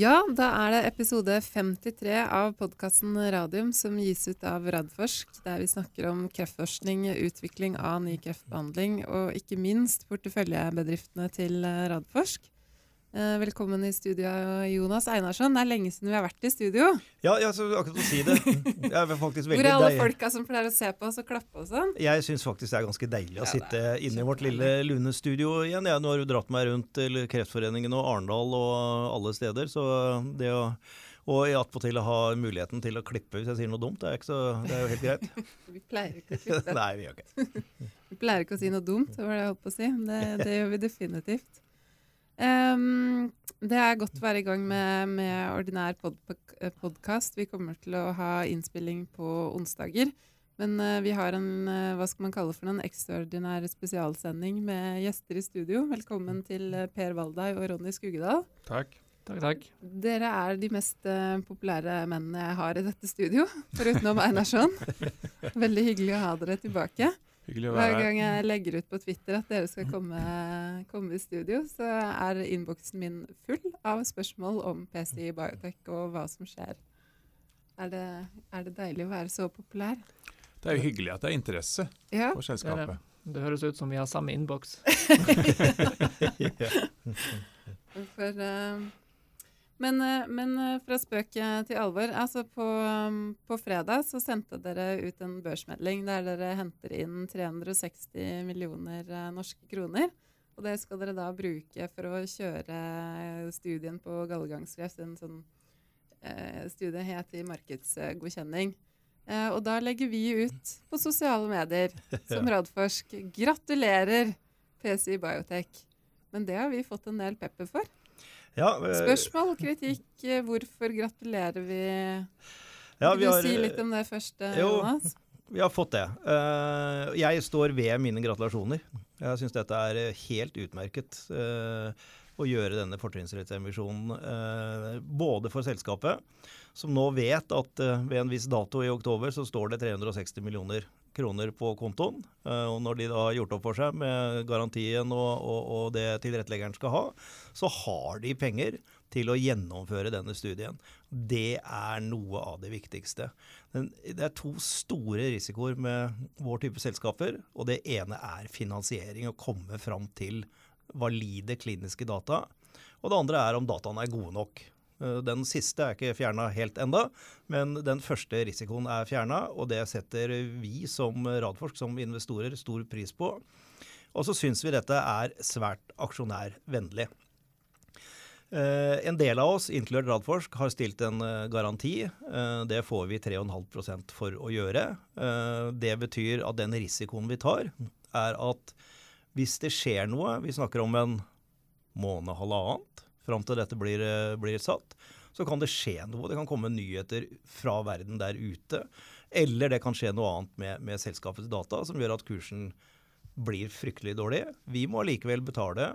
Ja, da er det episode 53 av podkasten Radium som gis ut av Radforsk, der vi snakker om kreftforskning, utvikling av ny kreftbehandling og ikke minst porteføljebedriftene til Radforsk. Eh, velkommen i studio, Jonas Einarsson. Det er lenge siden vi har vært i studio. Ja, jeg skulle akkurat å si det. Jeg er faktisk veldig Hvor er alle deilig. folka som pleier å se på oss og klappe og sånn? Jeg syns faktisk det er ganske deilig å ja, sitte inne i vårt lille Lune-studio igjen. Jeg, nå har du dratt meg rundt til Kreftforeningen og Arendal og alle steder, så det å og attpåtil ha muligheten til å klippe hvis jeg sier noe dumt, det er, så, det er jo helt greit. vi pleier ikke å klippe. Nei, vi gjør ikke Vi pleier ikke å si noe dumt, det var det jeg holdt på å si. Det, det gjør vi definitivt. Um, det er godt å være i gang med, med ordinær pod podkast. Vi kommer til å ha innspilling på onsdager. Men uh, vi har en uh, hva skal man kalle for en ekstraordinær spesialsending med gjester i studio. Velkommen til uh, Per Valdai og Ronny Skugedal. Takk. Takk, takk. Dere er de mest populære mennene jeg har i dette studio, forutenom Einarsson. Veldig hyggelig å ha dere tilbake. Hyggelig å være Hver gang jeg legger ut på Twitter at dere skal komme, komme i studio, så er innboksen min full av spørsmål om PCI Biotech og hva som skjer. Er det, er det deilig å være så populær? Det er jo hyggelig at det er interesse ja. for selskapet. Det, det, høres ut som vi har samme innboks. for uh, men, eh, men, eh, fra spøk til alvor. altså på, um, på, fredag så sendte dere ut en børsmelding der dere henter inn 360 millioner eh, norske kroner. Og det skal dere da bruke for å kjøre studien på gallegangskreft. En sånn eh, studie het i markedsgodkjenning. Eh, og da legger vi ut på sosiale medier som Radforsk. Gratulerer, PCI Biotech. Men det har vi fått en del pepper for. Ja, eh, Spørsmål, kritikk. Eh, hvorfor gratulerer vi? Ja, Vil du har, si litt om det først, jo, Jonas? Vi har fått det. Jeg står ved mine gratulasjoner. Jeg syns dette er helt utmerket å gjøre denne fortrinnsrettsemisjonen både for selskapet, som nå vet at ved en viss dato i oktober så står det 360 millioner kroner på kontoen. Eh, og når de da har gjort opp for seg med garantien og, og, og det tilretteleggeren skal ha, så har de penger til å gjennomføre denne studien. Det er noe av det viktigste. Det er to store risikoer med vår type selskaper. og Det ene er finansiering, å komme fram til valide kliniske data. Og det andre er om dataene er gode nok. Eh, den siste er ikke fjerna helt enda, men den første risikoen er fjerna, og det setter vi som Radforsk, som investorer, stor pris på. Og så syns vi dette er svært aksjonærvennlig. Eh, en del av oss, inkludert Radforsk, har stilt en eh, garanti. Det får vi 3,5% for å gjøre. Det betyr at den risikoen vi tar, er at hvis det skjer noe, vi snakker om en måned, halvannet, fram til dette blir, eh, blir, satt, så kan det skje noe. Det kan komme nyheter fra verden der ute. Eller det kan skje noe annet med, med selskapets data som gjør at kursen blir fryktelig dårlig. Vi må allikevel betale,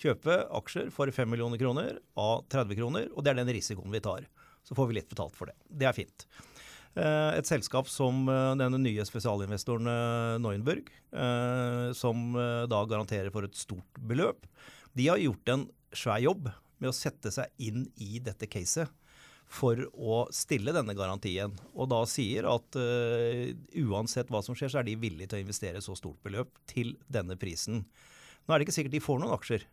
kjøpe aksjer for 5 millioner kroner av 30 kroner, og det er den risikoen vi tar. Så får vi litt betalt for det. Det er fint. Eh, et selskap som eh, denne nye spesialinvestoren Neuenburg, som da garanterer for et stort beløp, de har gjort en svær jobb med å sette seg inn i dette caset for å stille denne garantien. Og da sier at uh, uansett hva som skjer, så er de villige til å investere så stort beløp til denne prisen. Nå er det ikke sikkert de får noen aksjer.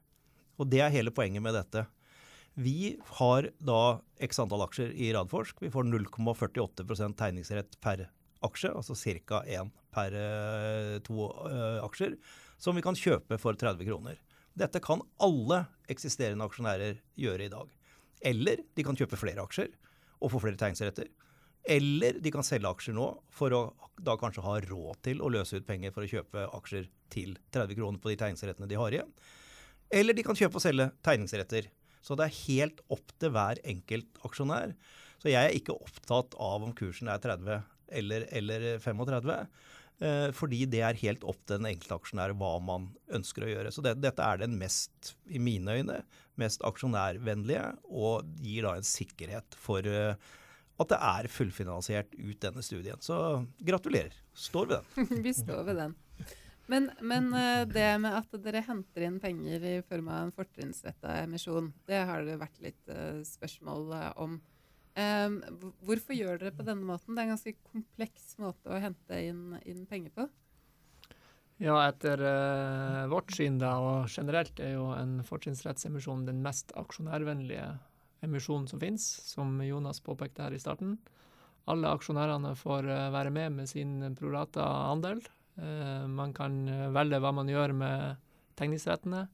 Og det er hele poenget med dette. Vi har da x antall aksjer i Radforsk. Vi får 0,48% tegningsrett per aksje, altså ca. én per uh, to uh, aksjer, som vi kan kjøpe for 30 kroner. Dette kan alle eksisterende aksjonærer gjøre i dag. Eller de kan kjøpe flere aksjer og få flere tegningsretter. Eller de kan selge aksjer nå for å da kanskje ha råd til å løse ut penger for å kjøpe aksjer til 30 kroner på de tegningsrettene de har igjen. Eller de kan kjøpe og selge tegningsretter. Så det er helt opp til hver enkelt aksjonær. Så jeg er ikke opptatt av om kursen er 30 eller, eller 35. Eh, fordi det er helt opp til den enkelte aksjonær hva man ønsker å gjøre. Så det, dette er den mest, i mine øyne, mest aksjonærvennlige, og gir da en sikkerhet for uh, at det er fullfinansiert ut denne studien. Så gratulerer. Står ved den. Vi står ved den. Men, men, eh, det med at dere henter inn penger i form av en fortrinnsretta emisjon, det har det vært litt spørsmål om. Um, hvorfor gjør dere på denne måten? Det er en ganske kompleks måte å hente inn, inn penger på. Ja, etter uh, vårt syn da, og generelt er jo en fortrinnsrettsemisjon den mest aksjonærvennlige emisjonen som finnes, som Jonas påpekte her i starten. Alle aksjonærene får uh, være med med sin prorata andel. Uh, man kan velge hva man gjør med tegningsrettene,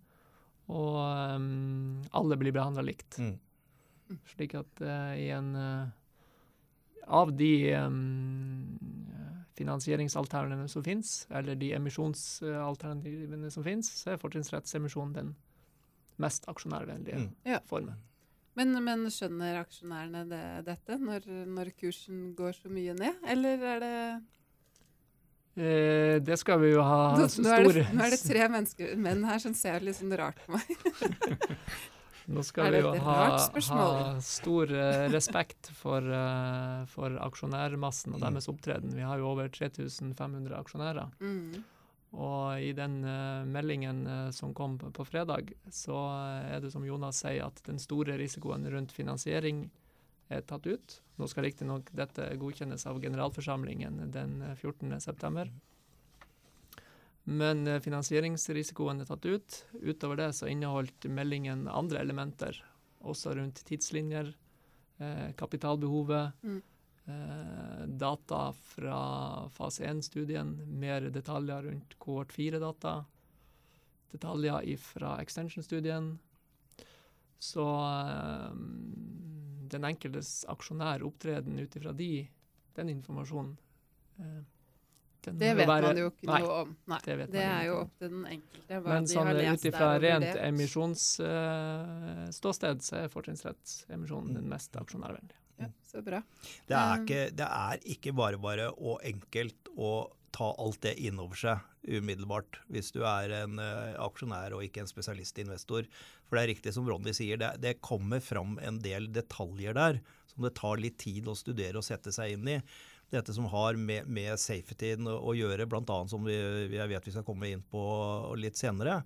og um, alle blir behandla likt. Mm. Slik at i en Av de um, finansieringsalternativene som finnes, eller de emisjonsalternativene som finnes, så er fortrinnsrettsemisjon den mest aksjonærvennlige mm. ja. formen. Men, men, skjønner aksjonærene det, dette, når, når, kursen går så mye ned, eller er det eh, Det skal vi jo ha nå, nå, er det, nå er det tre mennesker, menn her som ser litt sånn rart på meg. Nå skal vi jo ha, ha stor uh, respekt for, uh, for, aksjonærmassen og deres opptreden. Vi har jo over 3500 aksjonærer. Mm. Og i den uh, meldingen som kom på, på fredag, så er det som Jonas sier, at den store risikoen rundt finansiering er tatt ut. Nå skal riktignok dette godkjennes av generalforsamlingen den 14.9. Men eh, finansieringsrisikoen er tatt ut. Utover det så inneholdt meldingen andre elementer, også rundt tidslinjer, eh, kapitalbehovet, mm. eh, data fra fase 1-studien, mer detaljer rundt kohort 4-data, detaljer fra extension-studien. Så eh, den enkeltes aksjonær opptreden ut ifra de, den informasjonen den det vet være, man jo ikke nei, noe om. Nei, det, det er jo opp til den enkelte. Men sånn ut ifra rent emisjonsståsted, uh, så er fortrinnsrettsemisjonen den mest aksjonærvennlige. Ja, så bra. Det er, ikke, det er ikke bare bare og enkelt å ta alt det inn over seg umiddelbart, hvis du er en uh, aksjonær og ikke en spesialistinvestor. For det er riktig som Ronny sier, det, det kommer fram en del detaljer der som det tar litt tid å studere og sette seg inn i dette som har med, med safetyen å, å gjøre, bl.a. som vi, jeg vet vi skal komme inn på litt senere.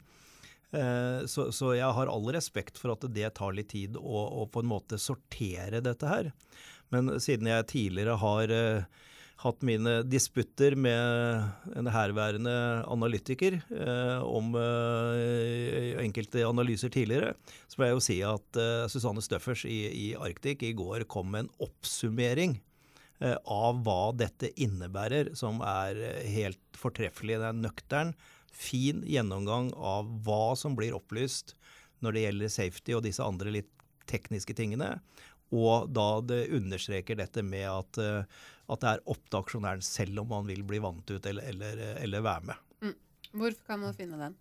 Eh, så, så, jeg har all respekt for at det tar litt tid å, å, på en måte sortere dette her. Men siden jeg tidligere har eh, hatt mine disputter med en herværende analytiker eh, om eh, enkelte analyser tidligere, så må jeg jo si at eh, Susanne Støffers i, i Arctic i går kom med en oppsummering av hva dette innebærer, som er eh, helt fortreffelig. Det er nøktern, fin gjennomgang av hva som blir opplyst når det gjelder safety og disse andre litt tekniske tingene. Og da det understreker dette med at, eh, at det er opp til aksjonæren selv om man vil bli vant ut eller, eller, eller være med. Mm. Hvorfor kan man finne den?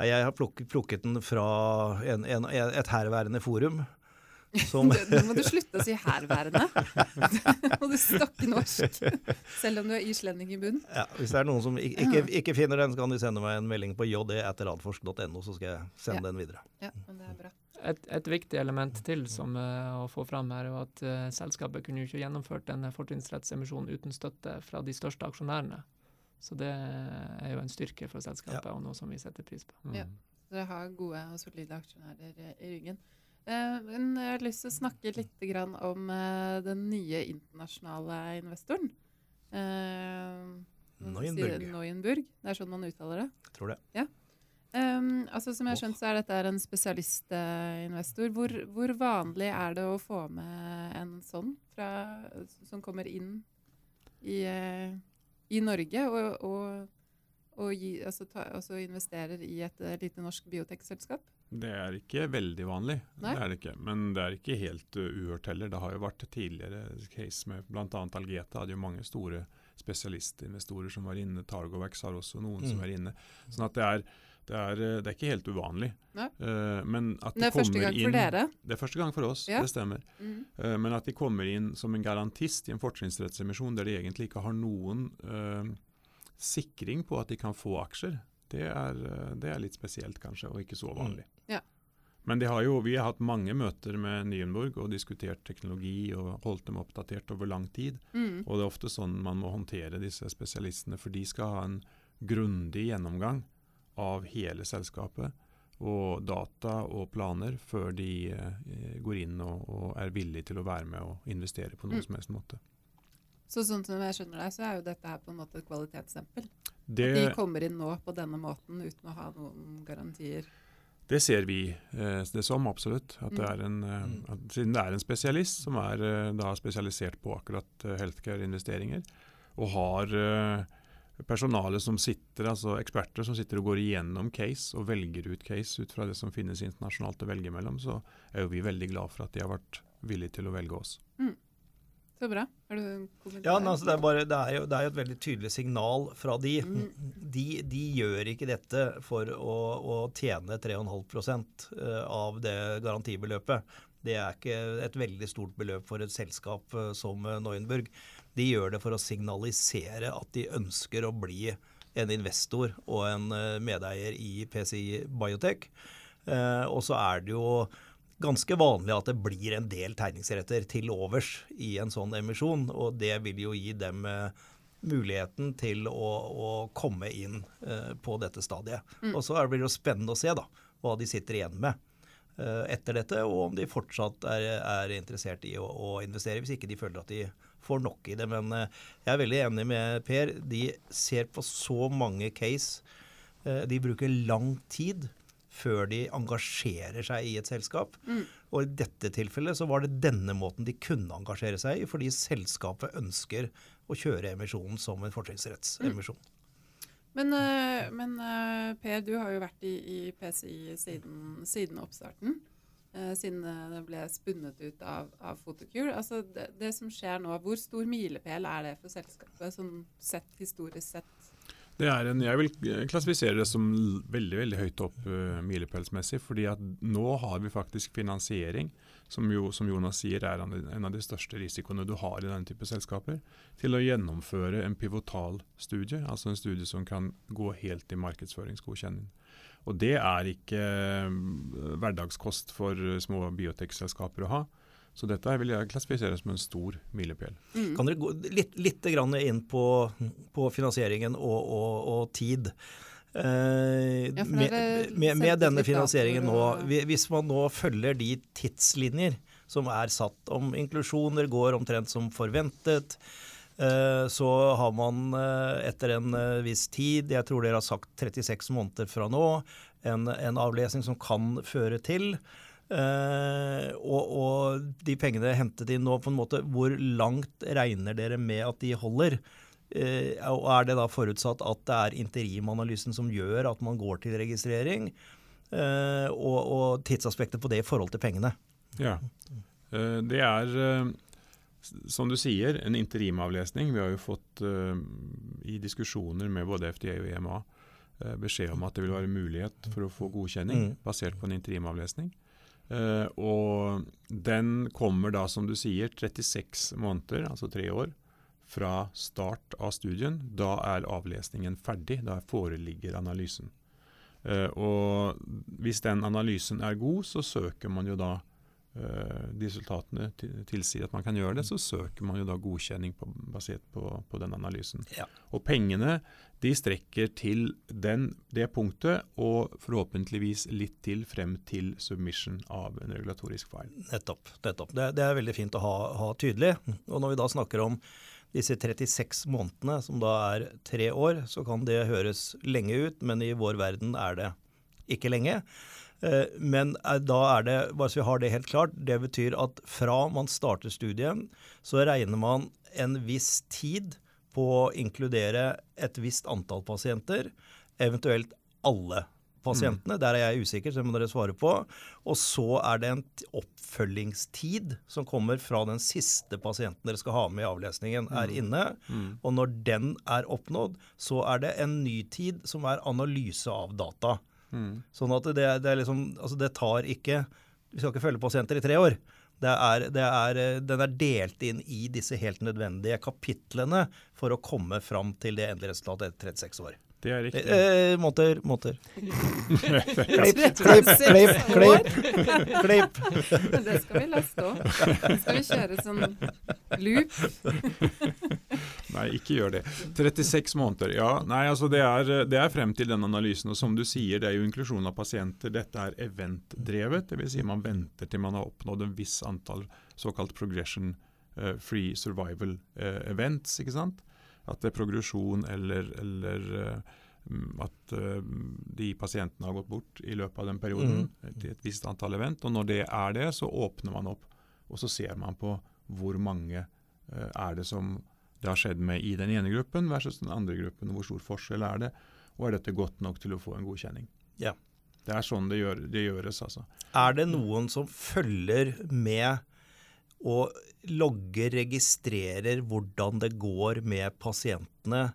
Jeg har plukket, plukket den fra en, en, et herværende forum. Som Nå må du slutte å si 'herværende'. Nå må du snakke norsk. Selv om du er islending i bunn. Ja, hvis det er noen som ikke, ikke, finner den, så kan de sende meg en melding på jd.radforsk.no, så skal jeg sende ja. den videre. Ja, men det er bra. Et, et, viktig element til som uh, å få fram her, er at uh, selskapet kunne jo ikke gjennomført denne fortrinnsrettsemisjonen uten støtte fra de største aksjonærene. Så det er jo en styrke for selskapet, ja. og noe som vi setter pris på. Mm. Ja, Dere har gode og solide aksjonærer i ryggen. Eh, men jeg har lyst til å snakke litt om eh, den nye internasjonale investoren. Eh, Neuenburg. Neuenburg. Det er sånn man uttaler det? Jeg tror det. Ja. Um, altså Som jeg har skjønt, så er dette en spesialistinvestor. Hvor, hvor, vanlig er det å få med en sånn fra, som kommer inn i, i Norge og, og, og gi, altså ta, altså investerer i et lite norsk biotekselskap? Det er ikke veldig vanlig, det er det ikke. men det er ikke helt uh, uhørt heller. Det har jo vært tidligere case med bl.a. Algeta hadde jo mange store spesialistinvestorer som var inne. Targovax har også noen mm. som er inne. Sånn at det er, det er, uh, det er ikke helt uvanlig. Uh, men at det, det er første gang inn, for dere? Det er første gang for oss, ja. det stemmer. Mm. Uh, men at de kommer inn som en garantist i en fortrinnsrettsemisjon der de egentlig ikke har noen uh, sikring på at de kan få aksjer, det er, det er, litt spesielt kanskje, og ikke så vanlig. Mm. Men har jo, vi har hatt mange møter med Nyenborg og diskutert teknologi og holdt dem oppdatert over lang tid. Mm. Og det er ofte sånn man må håndtere disse spesialistene, for de skal ha en grundig gjennomgang av hele selskapet og data og planer før de eh, går inn og, og, er villige til å være med og investere på noen mm. som helst måte. Så sånn som jeg skjønner deg, så er jo dette her på en måte et kvalitetsstempel? Det, At de kommer inn nå på denne måten uten å ha noen garantier? Det ser vi eh, det som, absolutt. At det mm. en, eh, mm. at siden det er en spesialist som er eh, da spesialisert på akkurat healthcare-investeringer, og har personale som sitter, altså eksperter som sitter og går igjennom case og velger ut case ut fra det som finnes internasjonalt å velge mellom, så er jo vi veldig glad for at de har vært villige til å velge oss. Mm. Så bra. Har du kommentar? Ja, altså det, er bare, det, er jo, det, er jo, et veldig tydelig signal fra de. Mm. De, de gjør ikke dette for å, å tjene 3,5 eh, av det garantibeløpet. Det er ikke et veldig stort beløp for et selskap eh, som Neuenburg. De gjør det for å signalisere at de ønsker å bli en investor og en eh, medeier i PCI Biotech. Eh, og så er det jo ganske vanlig at det blir en del tegningsretter til overs i en sånn emisjon. Og det vil jo gi dem eh, muligheten til å, å komme inn eh, på dette stadiet. Mm. Og så blir det jo spennende å se da, hva de sitter igjen med eh, etter dette, og om de fortsatt er, er interessert i å, å, investere, hvis ikke de føler at de får nok i det. Men jeg er veldig enig med Per. De ser på så mange case. De bruker lang tid før de engasjerer seg i et selskap. Mm. Og i dette tilfellet så var det denne måten de kunne engasjere seg i, fordi selskapet ønsker å kjøre emisjonen som en fortrinnsrettsemisjon. Mm. Men, eh, men, Per, du har jo vært i, i PCI siden, siden oppstarten. Eh, siden det ble spunnet ut av, av Photocure. Altså det, det, som skjer nå, hvor stor milepæl er det for selskapet, sånn sett historisk sett? Det er en, jeg vil klassifisere det som veldig veldig høyt opp uh, milepælsmessig. fordi at nå har vi faktisk finansiering, som, jo, som Jonas sier er en av de største risikoene du har i denne type selskaper, til å gjennomføre en pivotal studie, altså en studie som kan gå helt i markedsføringsgodkjenning. Og det er ikke eh, hverdagskost for små biotekselskaper å ha. Så dette vil jeg klassifisere som en stor milepæl. Mm. Kan dere gå litt, litt inn på, på finansieringen og, og, og tid? Eh, ja, med, med, med, denne finansieringen nå, hvis man nå følger de tidslinjer som er satt om inklusjoner, går omtrent som forventet, Eh, så har man eh, etter en eh, viss tid, jeg tror dere har sagt 36 måneder fra nå, en, en avlesning som kan føre til Uh, og, og, de pengene hentet inn nå, på en måte, hvor langt regner dere med at de holder? Uh, og Er det da forutsatt at det er interimanalysen som gjør at man går til registrering? Uh, og, og, tidsaspektet på det i forhold til pengene? Ja, Det er som du sier, en interimavlesning. Vi har jo fått i diskusjoner med både FDA og EMA beskjed om at det vil være mulighet for å få godkjenning mm. basert på en interimavlesning. Uh, og den kommer da, som du sier, 36 måneder, altså tre år, fra start av studien. Da er avlesningen ferdig. Da foreligger analysen. og hvis den analysen er god, så søker man jo da de resultatene tilsier at man kan gjøre det, så søker man jo da godkjenning på, basert på, på, den analysen. Ja. Og pengene de strekker til den, det punktet og forhåpentligvis litt til frem til submission av en regulatorisk file. Nettopp. nettopp. Det, det, er veldig fint å ha, ha, tydelig. Og når vi da snakker om disse 36 månedene, som da er tre år, så kan det høres lenge ut, men i vår verden er det ikke lenge. Eh, men eh, da er det, bare så vi har det helt klart, det betyr at fra man starter studiet, så regner man en viss tid på å inkludere et visst antall pasienter, eventuelt alle pasientene. Mm. Der er jeg usikker, så det må dere svare på. Og så er det en oppfølgingstid som kommer fra den siste pasienten dere skal ha med i avlesningen, er mm. inne. Mm. Og når den er oppnådd, så er det en ny tid som er analyse av data. Mm. Sånn at det, det, er liksom Altså, det tar ikke Vi skal ikke følge pasienter i tre år. Det er, det er, den er delt inn i disse helt nødvendige kapitlene for å komme fram til det endelige resultatet etter 36 år. Det er riktig. Eh, måter, måter. klipp, klipp, klipp, klipp. klipp. det skal vi laste opp. Skal vi kjøre sånn loop? Nei, ikke gjør det. 36 måneder. Ja, nei, altså det er, det er, frem til den analysen. og Som du sier, det er jo inklusjon av pasienter. Dette er event-drevet. Dvs. Si man venter til man har oppnådd en viss antall såkalt progression uh, free survival uh, events. ikke sant? At det er progresjon eller, eller uh, at de pasientene har gått bort i løpet av den perioden mm. til et visst antall event. Og når det er det, så åpner man opp, og så ser man på hvor mange er det som det har skjedd med i den ene gruppen versus den andre gruppen. Hvor stor forskjell er det? Og er dette godt nok til å få en godkjenning? Ja. Det er sånn det, gjør, det gjøres, altså. Er det noen som følger med og logger, registrerer hvordan det går med pasientene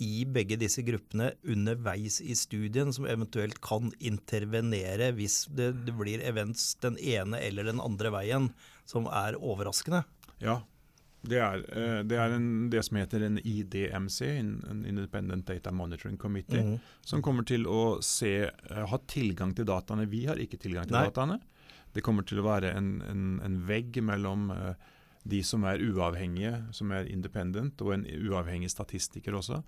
i begge disse gruppene underveis i studien, som eventuelt kan intervenere hvis det, det blir events den ene eller den andre veien som er overraskende? Ja, det er, eh, det, er en, det, som heter en IDMC, en Independent Data Monitoring Committee, mm. som kommer til å se, eh, ha tilgang til dataene. Vi har ikke tilgang til Nei. dataene. Det kommer til å være en, en, en vegg mellom uh, de som er uavhengige, som er independent, og en uavhengig statistiker også,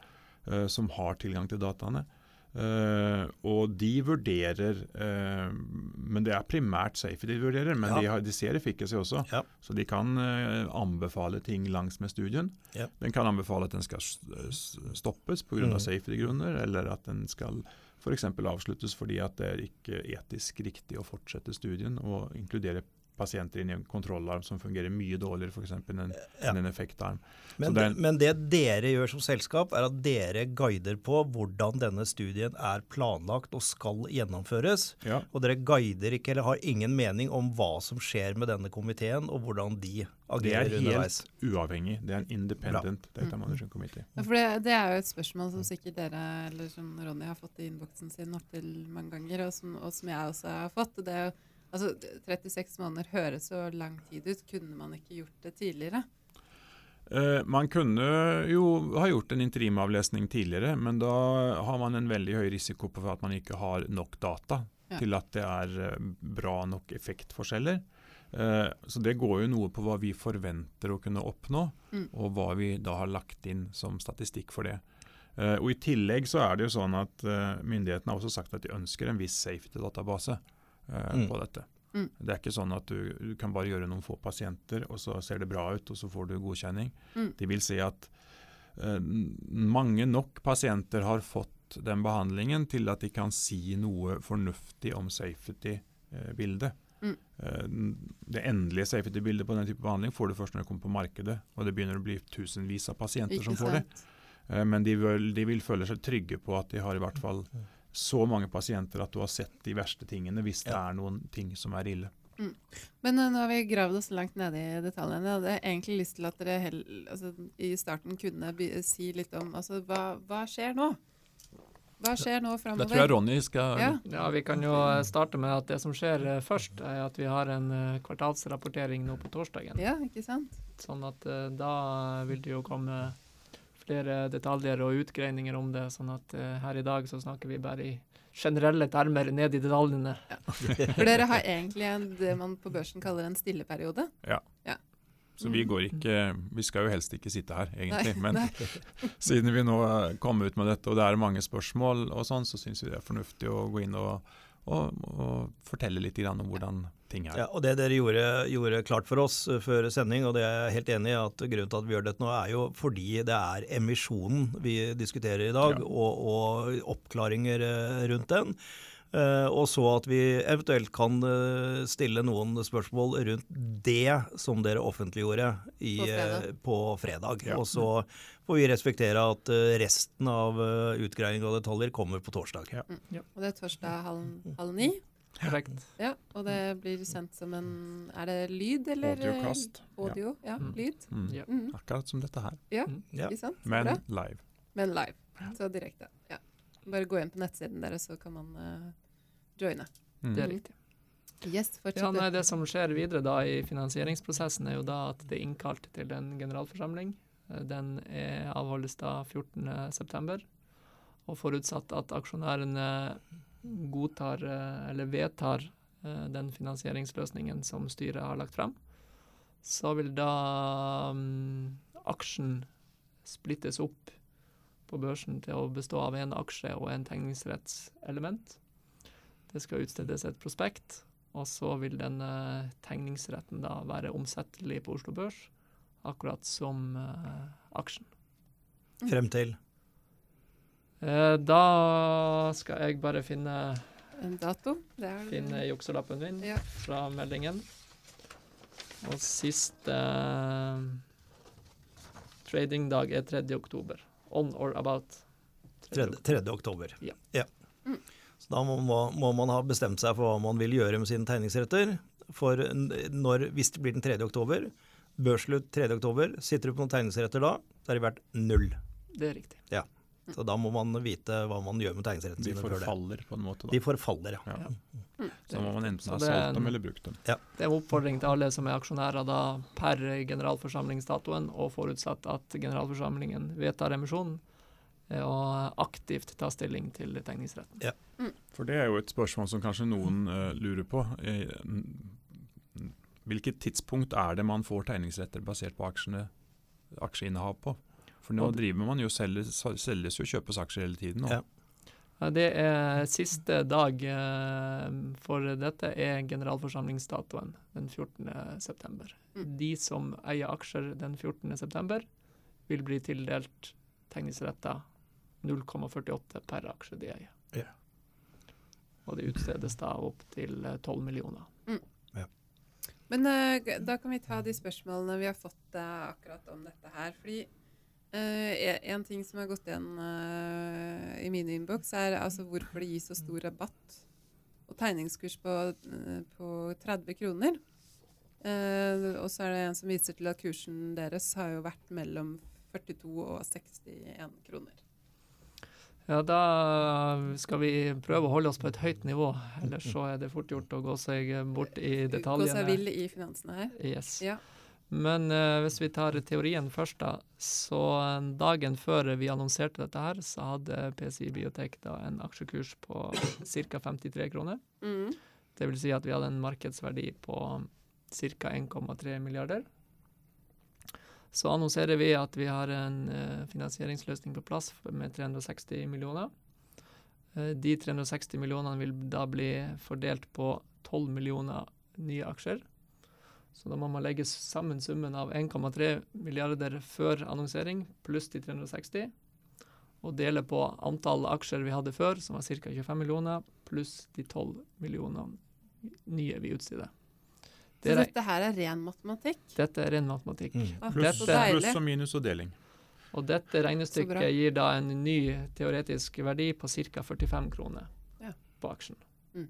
uh, som har tilgang til dataene. Uh, og de vurderer uh, Men det er primært safety de vurderer, men ja. de, har, de, ser efficacy også. Ja. Så de kan uh, anbefale ting langs med studien. Ja. Den kan anbefale at den skal stoppes pga. Mm. safety-grunner, eller at den skal f.eks. avsluttes fordi at det er ikke etisk riktig å fortsette studien og inkludere pasienter inn i en kontrollarm som fungerer mye dårligere for eksempel, enn ja. en effektarm. Men det, men det, dere gjør som selskap, er at dere guider på hvordan denne studien er planlagt og skal gjennomføres. Ja. Og dere guider ikke eller har ingen mening om hva som skjer med denne komiteen, og hvordan de agerer underveis. Det er helt uavhengig. Det er en independent Bra. data management committee. Ja, for det, det, er jo et spørsmål som sikkert dere eller som Ronny har fått i innboksen sin opptil mange ganger, og som, og som jeg også har fått. det er jo Altså, 36 måneder høres så lang tid ut. Kunne man ikke gjort det tidligere? Eh, man kunne jo ha gjort en interimavlesning tidligere, men da har man en veldig høy risiko på at man ikke har nok data ja. til at det er uh, bra nok effektforskjeller. Eh, så det går jo noe på hva vi forventer å kunne oppnå, mm. og hva vi da har lagt inn som statistikk for det. og I tillegg så er det jo sånn at myndighetene har også sagt at de ønsker en viss safety-database eh, mm. på dette. Mm. Det er ikke sånn at du, du, kan bare gjøre noen få pasienter, og så ser det bra ut, og så får du godkjenning. Mm. De vil si at eh, mange nok pasienter har fått den behandlingen til at de kan si noe fornuftig om safety-bildet. Mm. Eh, det endelige safety-bildet på den type behandling får du først når det kommer på markedet, og det begynner å bli tusenvis av pasienter ikke som får det. Eh, men de vil, de vil, føle seg trygge på at de har i hvert fall så mange pasienter at du har sett de verste tingene hvis det er noen ting som er ille. Mm. Men uh, nå har vi gravd oss langt nede i detaljene. Jeg hadde egentlig lyst til at dere hel, altså, i starten kunne si litt om altså, hva, hva, skjer nå? Hva skjer nå framover? Det tror jeg Ronny skal ja. ja. Vi kan jo eh, starte med at det som skjer uh, først, er at vi har en uh, kvartalsrapportering nå på torsdagen. Ja, ikke sant? Sånn at da vil det jo komme flere detaljer og utgreininger om det. sånn at uh, her i dag så snakker vi bare i generelle termer ned i detaljene. Ja. For dere har egentlig en, det man på børsen kaller en stilleperiode? Ja. ja. Så vi går ikke Vi skal jo helst ikke sitte her, egentlig. Nei, men nei. siden vi nå kom ut med dette, og det er mange spørsmål og sånn, så syns vi det er fornuftig å gå inn og og, og, fortelle litt om hvordan ting her. Ja, og Det dere gjorde, gjorde, klart for oss eh, før sending, og det er jeg helt enig i, at grunnen til at vi gjør dette nå, er jo fordi det er emisjonen vi diskuterer i dag, ja. og, og, oppklaringer eh, rundt den. Uh, og så at vi eventuelt kan uh, stille noen spørsmål rundt det som dere offentliggjorde i, på fredag. Uh, på fredag. Ja. Og så får vi respektere at resten av utgreiing av detaljer kommer på torsdag. Ja. Mm. Ja. Og det er torsdag halv, halv ni? Korrekt. Ja, og det blir sendt som en Er det lyd, eller? Audiokast. Audio, ja. Mm. Lyd. Mm. Mm. Akkurat som dette her. Ja, ikke sant? Men live. Men live. Så direkte. Ja. Bare gå inn på nettsiden deres, så kan man joine. Mm. Det er riktig. Yes, ja, nei, det som skjer videre da i finansieringsprosessen, er jo da at det er innkalt til en generalforsamling. Eh, den er avholdes da 14.9. Og forutsatt at aksjonærene godtar eh, eller vedtar eh, den finansieringsløsningen som styret har lagt frem, så vil da um, aksjen splittes opp på børsen til å bestå av en aksje og en tegningsrettselement. Det skal utstedes et prospekt, og så vil denne tegningsretten da være omsettelig på Oslo Børs, akkurat som uh, aksjen. Frem til? Uh, da skal jeg bare finne En dato? finne jukselappen min ja. fra meldingen. Og siste uh, tradingdag er 3. oktober. On or about 3. 3. oktober. Ja. ja. Mm. Så da må, må, man ha bestemt seg for hva man vil gjøre med sine tegningsretter. For når, hvis det blir den 3. oktober, børsslutt 3. oktober, sitter du på noen tegningsretter da, så er de verdt null. Det er riktig. Ja. Så da må man vite hva man gjør med tegningsrettene sine. De forfaller på en måte? Da. De forfaller, ja. ja. Mm. Så må man enten ha solgt dem eller brukt dem. Ja. Det er en oppfordring til alle som er aksjonærer da per generalforsamlingsdatoen, og forutsatt at generalforsamlingen vedtar emisjonen, og aktivt ta stilling til tegningsretten. Ja. Mm. For det er jo et spørsmål som kanskje noen uh, lurer på. Hvilket tidspunkt er det man får tegningsretter basert på aksjene, aksjeinnehav på? For nå driver man jo selges, selges jo kjøpes aksjer hele tiden. Ja. Det er siste dag eh, for dette er generalforsamlingsdatoen den 14.9. Mm. De som eier aksjer den 14.9, vil bli tildelt tegningsretter 0,48 per aksje de eier. Ja. Og det utstedes da opp til 12 eh, millioner. Mm. Ja. Men uh, da kan vi ta de spørsmålene vi har fått uh, akkurat om dette her. fordi Uh, en ting som har gått igjen uh, i min innboks, er altså hvorfor det gis så stor rabatt og tegningskurs på, uh, på 30 kroner. og så er det en som viser til at kursen deres har jo vært mellom 42 og 61 kroner. Ja, da skal vi prøve å holde oss på et høyt nivå. Ellers så er det fort gjort å gå seg bort i detaljene. Gå seg vill i finansene her. Yes. Ja. Men uh, hvis vi tar teorien først, da. Så dagen før vi annonserte dette her, så hadde PCI Biotek da en aksjekurs på ca. 53 kroner. Mm. Det vil si at vi hadde en markedsverdi på ca. 1,3 milliarder. Så annonserer vi at vi har en uh, finansieringsløsning på plass med 360 millioner. Uh, de 360 millionene vil da bli fordelt på 12 millioner nye aksjer. Så da må man legge sammen summen av 1,3 milliarder før annonsering pluss de 360, og dele på antall aksjer vi hadde før, som var ca. 25 millioner, pluss de 12 millionene nye vi utsteder. Det så dette her er ren matematikk? Dette er ren matematikk. Mm. Ah, pluss, plus og minus og deling. Og dette regnestykket gir da en ny teoretisk verdi på ca. 45 kroner ja. på aksjen. Mm.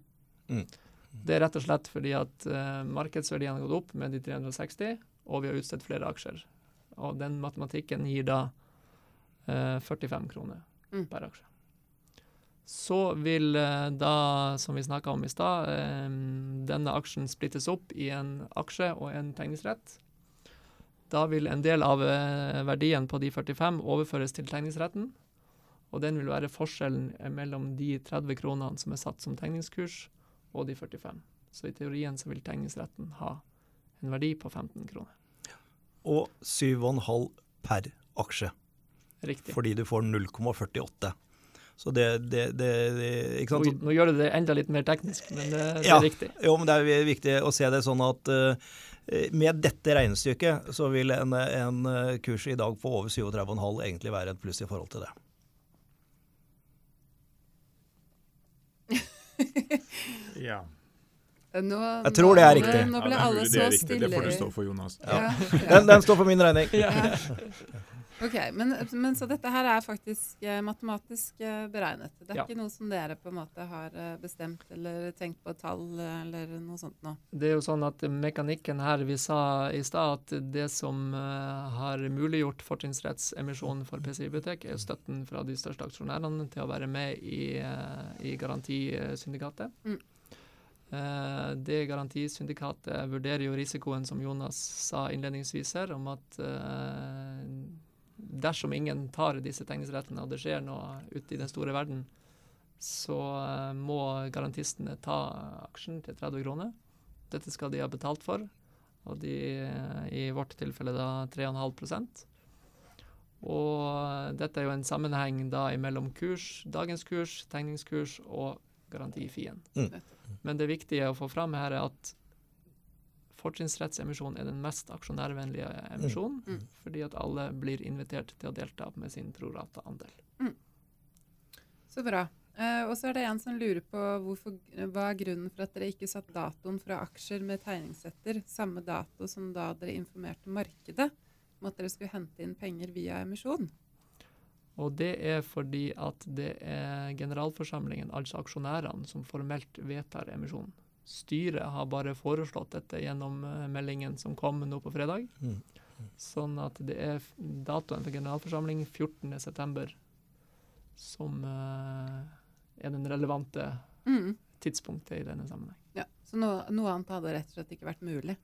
Mm. Det er rett og slett fordi at uh, markedsverdien har gått opp med de 360, og vi har utstedt flere aksjer. Og den matematikken gir da uh, 45 kroner mm. per aksje. Så vil uh, da, som vi snakka om i stad, denne aksjen splittes opp i en aksje og en tegningsrett. Da vil en del av verdien på de 45 overføres til tegningsretten. Og den vil være forskjellen mellom de 30 kronene som er satt som tegningskurs, og de 45. Så i teorien så vil tegningsretten ha en verdi på 15 kroner. Og 7,5 per aksje. Riktig. Fordi du får 0,48. Så det, det, det, ikke sant? Nå, nå, gjør du det enda litt mer teknisk, men det, det ja, er riktig. Jo, men det er viktig å se det sånn at uh, med dette regnestykket så vil en, en kurs i dag på over 37,5 egentlig være et pluss i forhold til det. ja. Nå, jeg tror det er riktig. Nå ble alle så stille. Det får du stå for, Jonas. Ja. Ja. Den, den, står for min regning. Ja. Ok, men, men, Så dette her er faktisk eh, matematisk eh, beregnet? Det er ja. ikke noe som dere på en måte har eh, bestemt eller tenkt på tall eller noe sånt nå? Det er jo sånn at mekanikken her Vi sa i stad at det som har muliggjort fortrinnsrettsemisjonen for PCI Bibliotek, er støtten fra de største aksjonærene til å være med i, i garantisyndikatet. Mm. Uh, det garantisyndikatet vurderer jo risikoen, som Jonas sa innledningsvis her, om at dersom ingen tar disse tegningsrettene, og det skjer noe ute i den store verden, så uh, må garantistene ta aksjen til 30 kroner. Dette skal de ha betalt for, og de i vårt tilfelle da 3,5% Og dette er jo en sammenheng da mellom kurs, dagens kurs, tegningskurs og garantifien. Mm. Men det viktige å få fram her er at fortrinnsrettsemisjon er den mest aksjonærvennlige emisjonen, Mm. fordi at alle blir invitert til å delta med sin prorata andel. Så bra. Uh, og så er det en som lurer på hvorfor, hva er grunnen for at dere ikke satte datoen fra aksjer med tegningssetter samme dato som da dere informerte markedet om at dere skulle hente inn penger via emisjon? Og det er fordi at det er generalforsamlingen, altså aksjonærene, som formelt vedtar emisjonen. Styret har bare foreslått dette gjennom eh, meldingen som kom nå på fredag. Mm. Sånn at det er datoen for generalforsamling 14.9. som uh, er den relevante Mm. tidspunktet i denne sammenheng. Ja. Så noe, noe annet hadde rett og slett ikke vært mulig.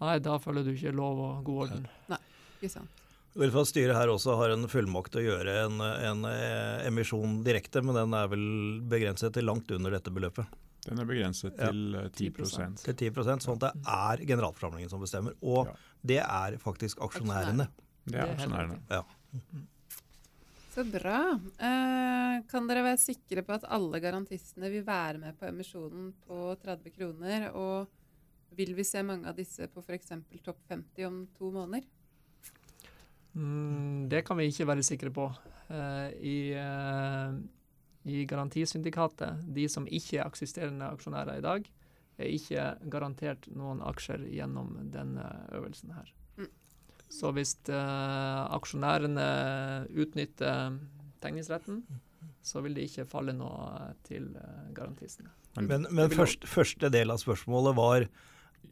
Nei, da følger du ikke lov og god orden. Nei, Ikke sant? Vel for at styret her også har en fullmakt til å gjøre en, en eh, emisjon direkte, men den er vel begrenset til langt under dette beløpet. Den er begrenset til ja. 10 10%. Til 10 prosent, sånn at det er generalforsamlingen som bestemmer. Og Ja. det er faktisk aksjonærene. Det er aksjonærene. Ja. Så bra. Eh, kan dere være sikre på at alle garantistene vil være med på emisjonen på 30 kroner? Og vil vi se mange av disse på f.eks. topp 50 om to måneder? Mm, det kan vi ikke være sikre på. Eh, I, eh, I garantisyndikatet, de som ikke er eksisterende aksjonærer i dag, er ikke garantert noen aksjer gjennom denne øvelsen her. Mm. Så hvis eh, aksjonærene utnytter tegningsretten, så vil det ikke falle noe til garantistene. Men, men først, første del av spørsmålet var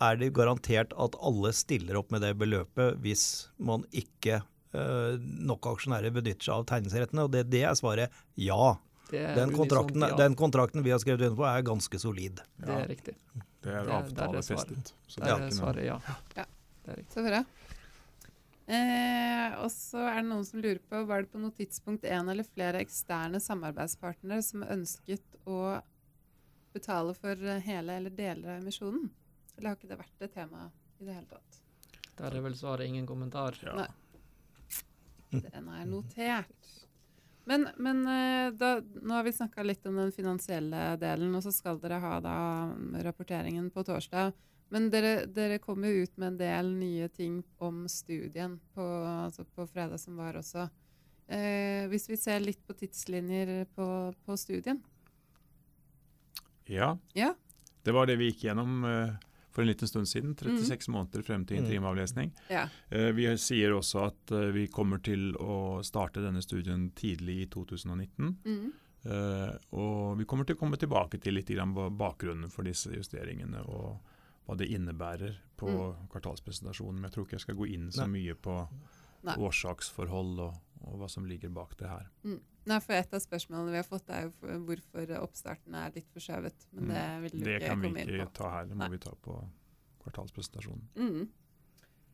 er det garantert at alle stiller opp med det beløpet hvis man ikke nok aksjonærer benytter seg av tegningsrettene? Og det, det er svaret ja. Er Den kontrakten, kontrakten, ja. den kontrakten vi har skrevet under på er ganske solid. Det er riktig. Det er avtalefestet. Der er er svaret ja. Ja. Det er riktig. Så bra. Eh, og så er det noen som lurer på var det på noe tidspunkt en eller flere eksterne samarbeidspartnere som ønsket å betale for eh, hele eller deler av emisjonen? Eller har ikke det vært et tema i det hele tatt? Der er vel svaret ingen kommentar. Ja. Nei. Den er notert. Men, men eh, da, nå har vi snakka litt om den finansielle delen, og så skal dere ha da rapporteringen på torsdag. Men dere, dere kommer jo ut med en del nye ting om studien på, altså på fredag som var også. Eh, hvis vi ser litt på tidslinjer på, på studien. Ja. Ja. Det var det vi gikk gjennom eh, for en liten stund siden. 36 måneder frem til Mm. interimavlesning. Ja. Eh, Vi sier også at eh, vi kommer til å starte denne studien tidlig i 2019. Mm. Eh, og vi kommer til å komme tilbake til litt grann bakgrunnen for disse justeringene og hva det innebærer på Mm. kvartalspresentasjonen. Men jeg tror ikke jeg skal gå inn så mye på Nei. årsaksforhold og, og hva som ligger bak det her. Nei, for Et av spørsmålene vi har fått, er jo hvorfor oppstarten er litt forskjøvet. Men det vil du Mm. Det ikke kan vi ikke ta her, det må Nei. vi ta på kvartalspresentasjonen. Mm.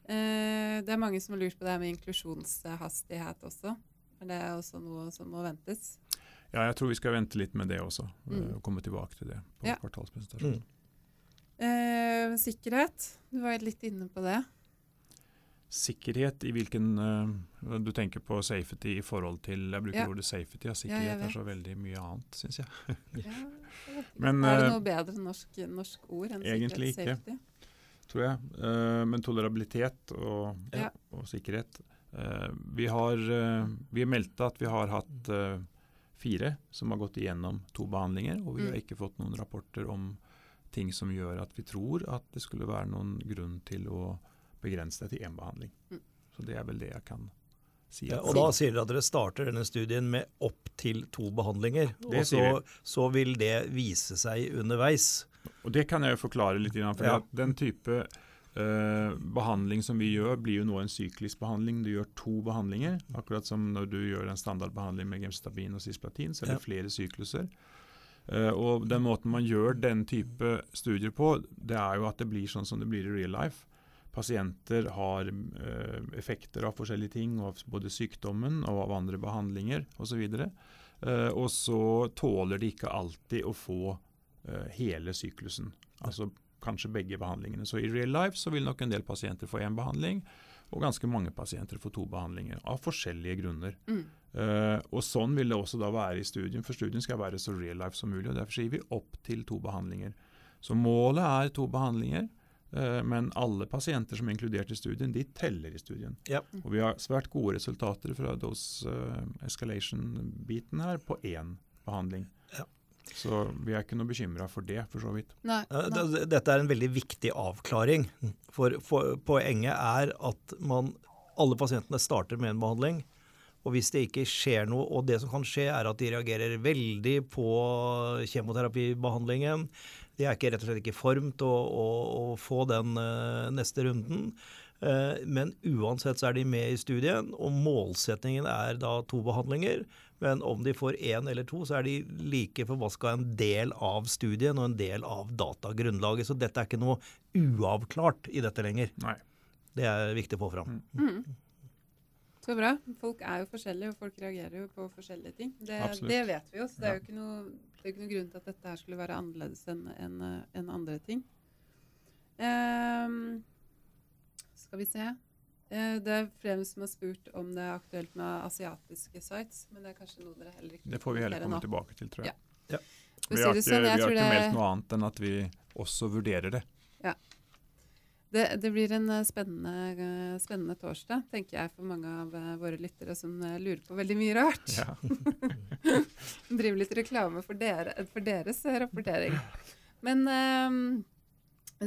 Eh, det er mange som har lurt på det her med inklusjonshastighet også. Er det også noe som må ventes? Ja, jeg tror vi skal vente litt med det også, eh, Mm. og komme tilbake til det på Ja. kvartalspresentasjonen. Mm. Eh, sikkerhet, du var litt inne på det. Sikkerhet i hvilken uh, Du tenker på safety i forhold til Jeg bruker Ja. ordet safety, ja. Sikkerhet ja, er så veldig mye annet, syns jeg. Men, er det eh, noe bedre norsk, norsk ord enn egentlig sikkerhet? ikke. Safety? tror jeg. Uh, men tolerabilitet og, og sikkerhet. uh, vi har vi meldte at vi har hatt fire som har gått igjennom to behandlinger, og vi har Mm. ikke fått noen rapporter om ting som gjør at vi tror at det skulle være noen grunn til å begrense det til én behandling. Mm. Så det er vel det jeg kan si. Ja, og da sier dere at dere starter denne studien med opp til to behandlinger. Det Og så, så vil det vise seg underveis. Og det kan jeg jo forklare litt. grann, For Ja. den type uh, behandling som vi gjør, blir jo nå en syklisk behandling. Du gjør to behandlinger. Akkurat som når du gjør en standardbehandling med gemstabin og cisplatin, så er det Ja. flere sykluser. Uh, og den måten man gjør den type studier på, det er jo at det blir sånn som det blir i real life. Pasienter har eh, effekter av forskjellige ting, av både sykdommen og av andre behandlinger osv. Uh, og så tåler de ikke alltid å få eh, hele syklusen. Altså kanskje begge behandlingene. Så i real life så vil nok en del pasienter få én behandling, Og ganske mange pasienter får to behandlinger av forskjellige grunner. Mm. Uh, og Sånn vil det også da være i studien, for studien skal være så real life som mulig. og Derfor sier vi opp til to behandlinger. Så målet er to behandlinger, men alle pasienter som er inkludert i studien, de teller i studien. Ja. Og Vi har svært gode resultater fra dose uh, escalation-biten her på én behandling. Ja. Så vi er ikke noe bekymra for det, for så vidt. Nei, nei. Dette er en veldig viktig avklaring. For, for poenget er at man, alle pasientene starter med en behandling. Og hvis det ikke skjer noe, og det som kan skje, er at de reagerer veldig på kjemoterapibehandlingen. De er ikke, rett og slett ikke formt til å, å, å få den uh, neste runden. Uh, men uansett så er de med i studien, og målsetningen er da to behandlinger. Men om de får én eller to, så er de like forbaska en del av studien og en del av datagrunnlaget. Så dette er ikke noe uavklart i dette lenger. Nei. Det er viktig å få fram. Mm. Så bra. Folk er jo forskjellige, og folk reagerer jo på forskjellige ting. Det, det vet vi jo, så det er jo ikke noe, det er ikke noe grunn til at dette her skulle være annerledes enn en, en andre ting. Um, skal vi se. Eh, det er flere som har spurt om det er aktuelt med asiatiske sites, men det er kanskje noe dere heller ikke Det får vi heller komme nå. tilbake til, tror jeg. Ja. Ja. Vi har ikke, sånn, vi har ikke meldt noe annet enn at vi også vurderer det. Det, det blir en eh, spennende, eh, spennende torsdag, tenker jeg, for mange av eh, våre lyttere som lurer på veldig mye rart. Ja. Driver litt reklame for, dere, for deres rapportering. Men um,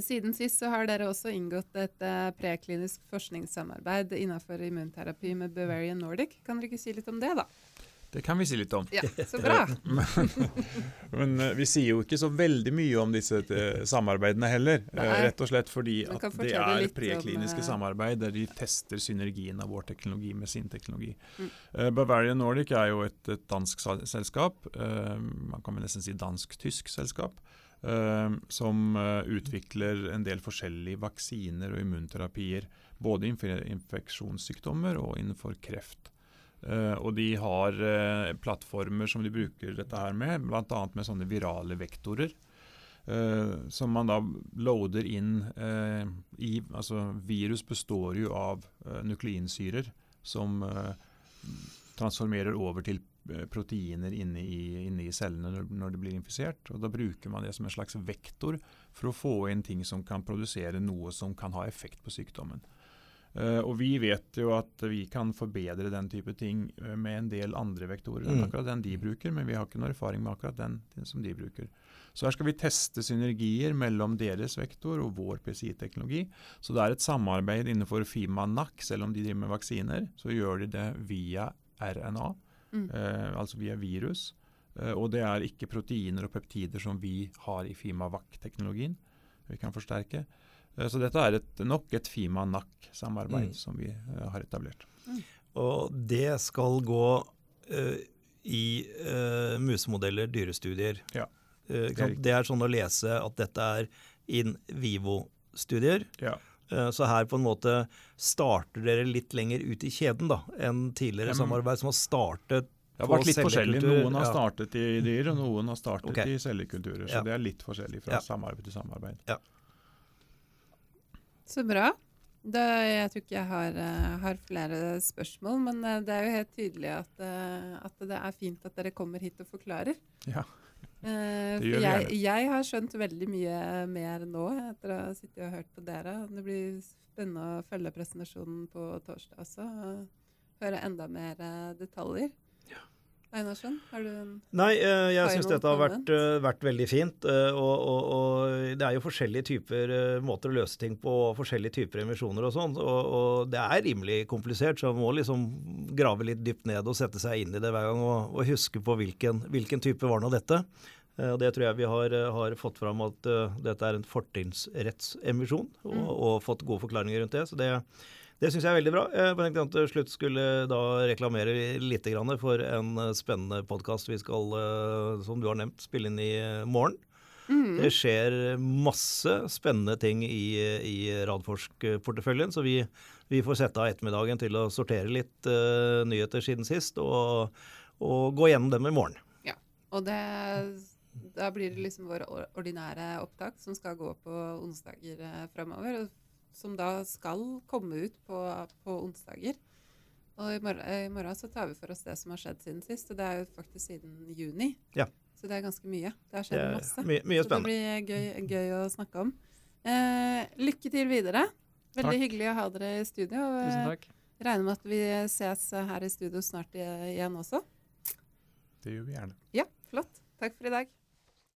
siden sist så har dere også inngått et uh, preklinisk forskningssamarbeid innenfor immunterapi med Bavarian Nordic. Kan dere ikke si litt om det, da? Det kan vi si litt om. Ja, så bra. Men men vi sier jo ikke så veldig mye om disse eh, samarbeidene heller. eh, Nei. rett og slett fordi at det er prekliniske om, eh, samarbeid der de tester synergien av vår teknologi med sin teknologi. Mm. Eh, Bavarian Nordic er jo et, et dansk selskap, eh, man kan vel nesten si dansk-tysk selskap, eh, som eh, utvikler en del forskjellige vaksiner og immunterapier. Både innenfor infeksjonssykdommer og innenfor kreft. Eh, og de har uh, plattformer som de bruker dette her med, bl.a. med sånne virale vektorer. Uh, som man da loader inn i Altså virus består jo av nukleinsyrer som transformerer over til proteiner inne i, inne i cellene når, når de blir infisert. og Da bruker man det som en slags vektor for å få inn ting som kan produsere noe som kan ha effekt på sykdommen. Eh, og vi vet jo at vi kan forbedre den type ting eh, med en del andre vektorer enn Mm. akkurat den de bruker, men vi har ikke noe erfaring med akkurat den, den som de bruker. Så her skal vi teste synergier mellom deres vektor og vår PCI-teknologi. Så det er et samarbeid innenfor FIMA-NAC, selv om de driver med vaksiner. Så gjør de det via RNA, Mm. uh, altså via virus. Uh, og det er ikke proteiner og peptider som vi har i FIMA-VAC-teknologien. Vi kan forsterke. Eh, Så dette er et, nok et FIMA-NAC-samarbeid Mm. som vi eh, har etablert. Og det skal gå uh, i uh, musemodeller, dyrestudier. Ja, Uh, det er det er sånn å lese at dette er in vivo-studier. Ja. Så her på en måte starter dere litt lenger ut i kjeden da, enn tidligere Ja, men- samarbeid som har startet Det har vært litt forskjellig. Noen har Ja. startet i dyr, og noen har startet okay. i cellekulturer. Så Ja. det er litt forskjellig fra Ja. samarbeid til samarbeid. Så bra. Da, jeg tror ikke jeg har, eh, har flere spørsmål, men eh, det er jo helt tydelig at, eh, at det er fint at dere kommer hit og forklarer. Ja. Det gjør vi jeg, jeg har skjønt veldig mye mer nå etter å ha sittet og hørt på dere. Det blir spennende å følge presentasjonen på torsdag også. og Høre enda mer detaljer. Einarsson, har du en Nei, eh, jeg syns dette har vært, eh, vært veldig fint. eh, og, og, og det er jo forskjellige typer måter å løse ting på, forskjellige typer emisjoner og sånn. Og, og det er rimelig komplisert, så man må liksom grave litt dypt ned og sette seg inn i det hver gang og, og huske på hvilken, hvilken type var nå dette. Og Det tror jeg vi har, har fått fram at uh, dette er en fortrinnsrettsemisjon, og, Mm. og fått gode forklaringer rundt det. Så det, det syns jeg er veldig bra. Jeg tenkte at til slutt skulle da reklamere litt for en eh, spennende podkast vi skal, eh, som du har nevnt, spille inn i eh, morgen. Mm. Det skjer masse spennende ting i, i Radforsk-porteføljen, så vi, vi får sette av ettermiddagen til å sortere litt uh, nyheter siden sist, og, og gå gjennom dem i morgen. Ja, Og det, da blir det liksom vår ordinære opptak som skal gå på onsdager framover. Og som da skal komme ut på, på onsdager. Og i morgen, i morgen, så tar vi for oss det som har skjedd siden sist, og det er jo faktisk siden juni. Ja. Så det er ganske mye. Det har skjedd masse. Mye, mye så det blir gøy, gøy, å snakke om. Eh, lykke til videre. Veldig takk. hyggelig å ha dere i studio. Tusen takk. Regner med at vi ses her i studio snart igjen også. Det gjør vi gjerne. Ja, flott. Takk for i dag.